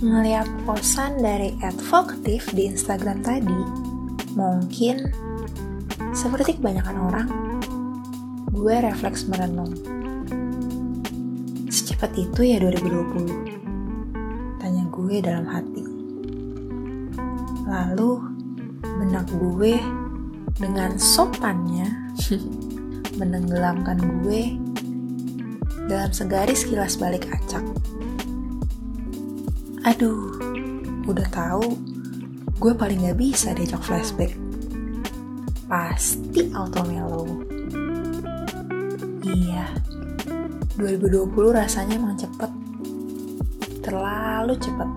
Ngeliat posan dari advokatif di Instagram tadi, mungkin seperti kebanyakan orang, gue refleks merenung. Secepat itu ya 2020, tanya gue dalam hati. Lalu, benak gue dengan sopannya menenggelamkan gue dalam segaris kilas balik acak. Aduh, udah tahu gue paling gak bisa diajak flashback. Pasti auto mellow. Iya, 2020 rasanya emang cepet. Terlalu cepet.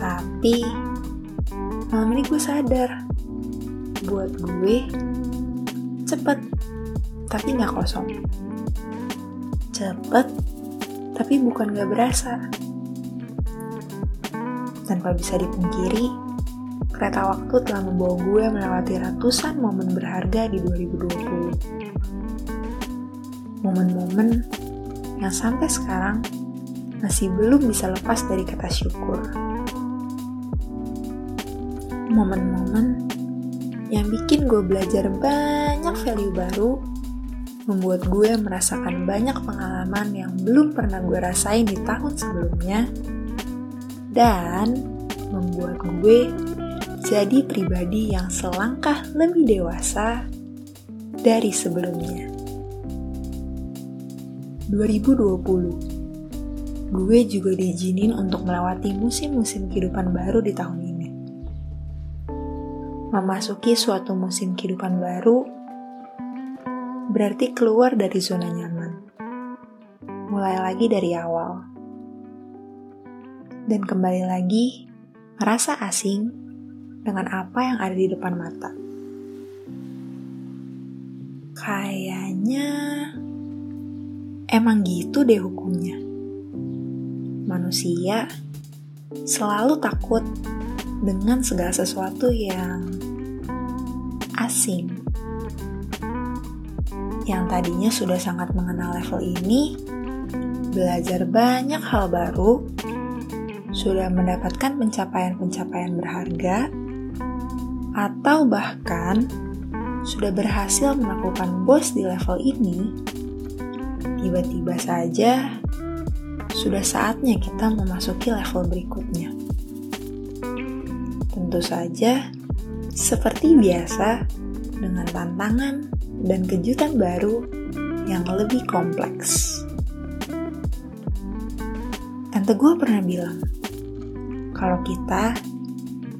Tapi, malam ini gue sadar. Buat gue, cepet. Tapi gak kosong. Cepet, tapi bukan gak berasa. Tanpa bisa dipungkiri, kereta waktu telah membawa gue melewati ratusan momen berharga di 2020. Momen-momen yang sampai sekarang masih belum bisa lepas dari kata syukur. Momen-momen yang bikin gue belajar banyak value baru, membuat gue merasakan banyak pengalaman yang belum pernah gue rasain di tahun sebelumnya, dan membuat gue jadi pribadi yang selangkah lebih dewasa dari sebelumnya. 2020 Gue juga diizinin untuk melewati musim-musim kehidupan baru di tahun ini. Memasuki suatu musim kehidupan baru berarti keluar dari zona nyaman. Mulai lagi dari awal dan kembali lagi merasa asing dengan apa yang ada di depan mata. Kayaknya emang gitu deh hukumnya. Manusia selalu takut dengan segala sesuatu yang asing. Yang tadinya sudah sangat mengenal level ini, belajar banyak hal baru sudah mendapatkan pencapaian-pencapaian berharga, atau bahkan sudah berhasil menaklukkan bos di level ini, tiba-tiba saja sudah saatnya kita memasuki level berikutnya. Tentu saja, seperti biasa, dengan tantangan dan kejutan baru yang lebih kompleks. Tante gue pernah bilang, kalau kita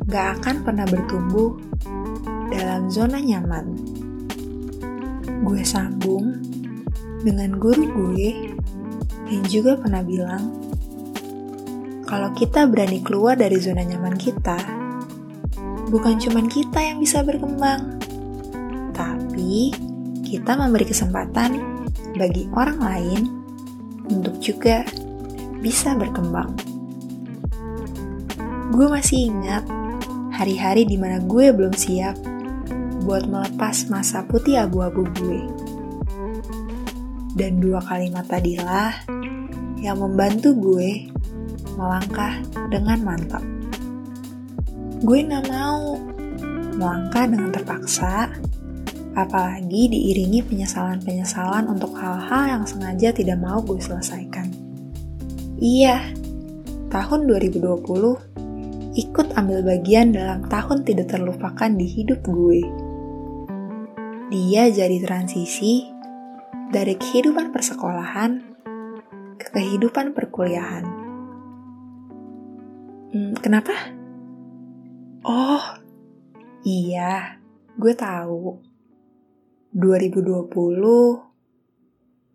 gak akan pernah bertumbuh dalam zona nyaman. Gue sambung dengan guru gue yang juga pernah bilang, kalau kita berani keluar dari zona nyaman kita, bukan cuma kita yang bisa berkembang, tapi kita memberi kesempatan bagi orang lain untuk juga bisa berkembang. Gue masih ingat hari-hari di mana gue belum siap buat melepas masa putih abu-abu gue. Dan dua kalimat tadilah yang membantu gue melangkah dengan mantap. Gue gak mau melangkah dengan terpaksa, apalagi diiringi penyesalan-penyesalan untuk hal-hal yang sengaja tidak mau gue selesaikan. Iya, tahun 2020 ikut ambil bagian dalam tahun tidak terlupakan di hidup gue. Dia jadi transisi dari kehidupan persekolahan ke kehidupan perkuliahan. Hmm, kenapa? Oh, iya, gue tahu. 2020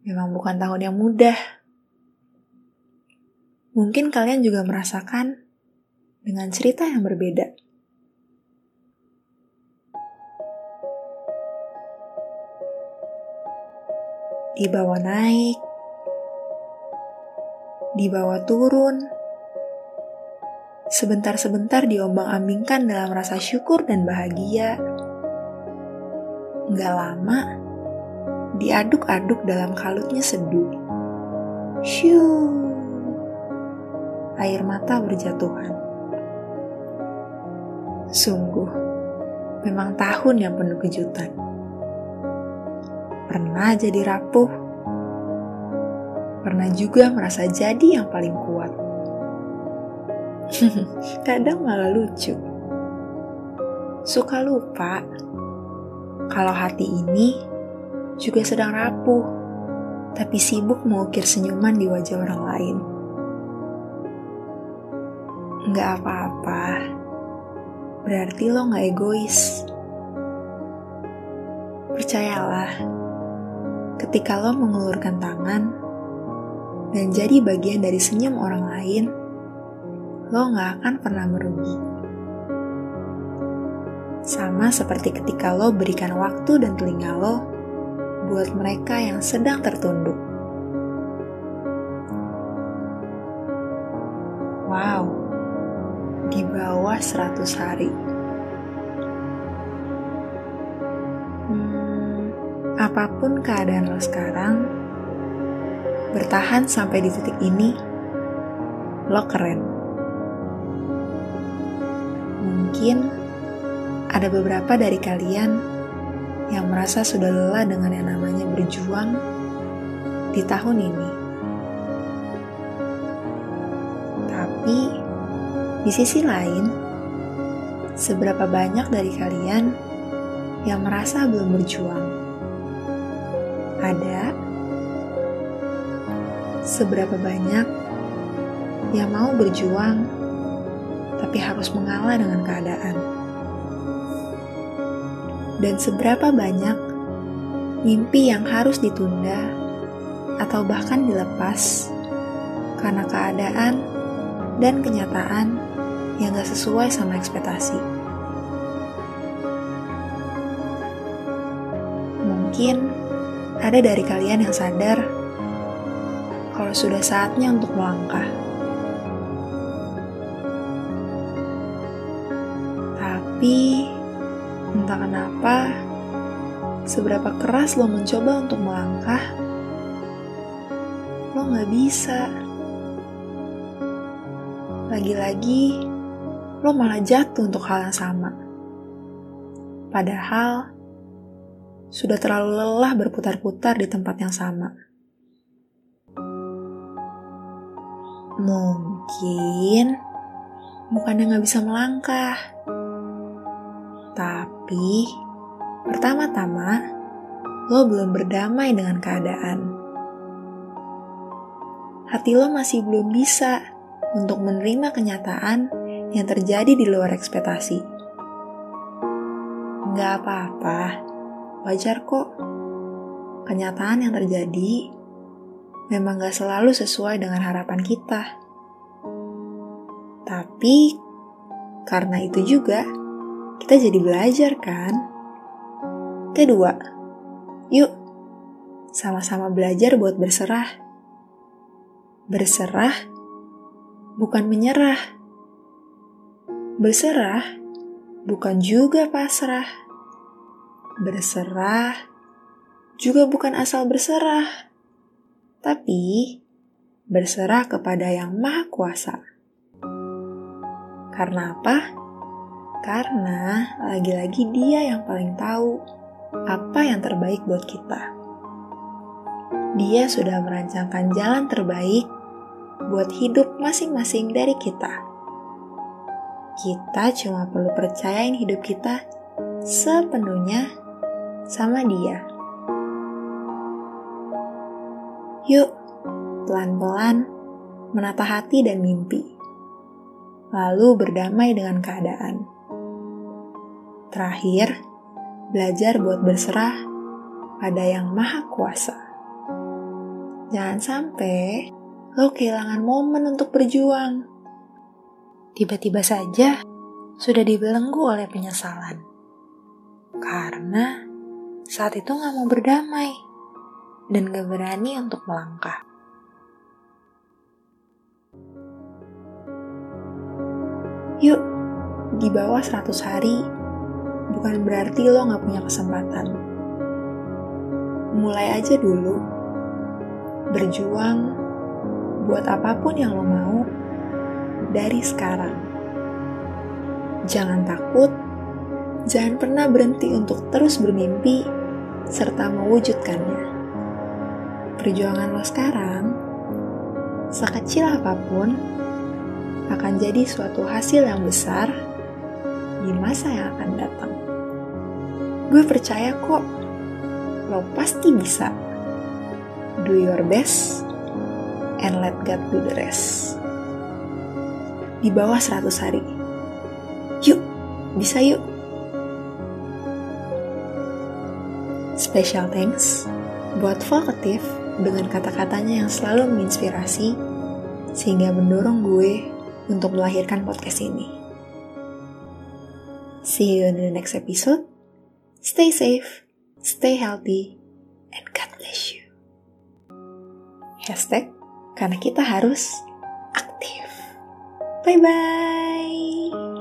memang bukan tahun yang mudah. Mungkin kalian juga merasakan dengan cerita yang berbeda. Di bawah naik, di bawah turun, sebentar-sebentar diombang-ambingkan dalam rasa syukur dan bahagia. Nggak lama, diaduk-aduk dalam kalutnya seduh. Shoo. air mata berjatuhan. Sungguh, memang tahun yang penuh kejutan. Pernah jadi rapuh, pernah juga merasa jadi yang paling kuat. Kadang malah lucu. Suka lupa kalau hati ini juga sedang rapuh, tapi sibuk mengukir senyuman di wajah orang lain. Nggak apa-apa, berarti lo nggak egois. Percayalah, ketika lo mengulurkan tangan dan jadi bagian dari senyum orang lain, lo nggak akan pernah merugi. Sama seperti ketika lo berikan waktu dan telinga lo buat mereka yang sedang tertunduk. Wow, bawah 100 hari. Hmm, apa pun keadaan lo sekarang, bertahan sampai di titik ini, lo keren. Mungkin ada beberapa dari kalian yang merasa sudah lelah dengan yang namanya berjuang di tahun ini. Di sisi lain, seberapa banyak dari kalian yang merasa belum berjuang? Ada seberapa banyak yang mau berjuang tapi harus mengalah dengan keadaan? Dan seberapa banyak mimpi yang harus ditunda atau bahkan dilepas karena keadaan dan kenyataan yang gak sesuai sama ekspektasi. Mungkin ada dari kalian yang sadar kalau sudah saatnya untuk melangkah. Tapi entah kenapa seberapa keras lo mencoba untuk melangkah, lo gak bisa. Lagi-lagi, lo malah jatuh untuk hal yang sama. Padahal, sudah terlalu lelah berputar-putar di tempat yang sama. Mungkin bukannya nggak bisa melangkah, tapi pertama-tama lo belum berdamai dengan keadaan. Hati lo masih belum bisa untuk menerima kenyataan yang terjadi di luar ekspektasi. Nggak apa-apa, wajar kok. Kenyataan yang terjadi memang gak selalu sesuai dengan harapan kita. Tapi, karena itu juga, kita jadi belajar kan? Kedua, yuk sama-sama belajar buat berserah. Berserah bukan menyerah Berserah bukan juga pasrah. Berserah juga bukan asal berserah, tapi berserah kepada Yang Maha Kuasa. Karena apa? Karena lagi-lagi Dia yang paling tahu apa yang terbaik buat kita. Dia sudah merancangkan jalan terbaik buat hidup masing-masing dari kita. Kita cuma perlu percayain hidup kita sepenuhnya sama dia. Yuk, pelan-pelan menata hati dan mimpi. Lalu berdamai dengan keadaan. Terakhir, belajar buat berserah pada yang maha kuasa. Jangan sampai lo kehilangan momen untuk berjuang tiba-tiba saja sudah dibelenggu oleh penyesalan. Karena saat itu gak mau berdamai dan gak berani untuk melangkah. Yuk, di bawah 100 hari bukan berarti lo gak punya kesempatan. Mulai aja dulu. Berjuang buat apa pun yang lo mau dari sekarang. Jangan takut, jangan pernah berhenti untuk terus bermimpi serta mewujudkannya. Perjuangan lo sekarang, sekecil apa pun, akan jadi suatu hasil yang besar di masa yang akan datang. Gue percaya kok, lo pasti bisa. Do your best and let God do the rest. Di bawah 100 hari. Yuk, bisa yuk. Special thanks buat Vokatif dengan kata-katanya yang selalu menginspirasi sehingga mendorong gue untuk melahirkan podcast ini. See you in the next episode. Stay safe, stay healthy, and God bless you. Hashtag karena kita harus 拜拜。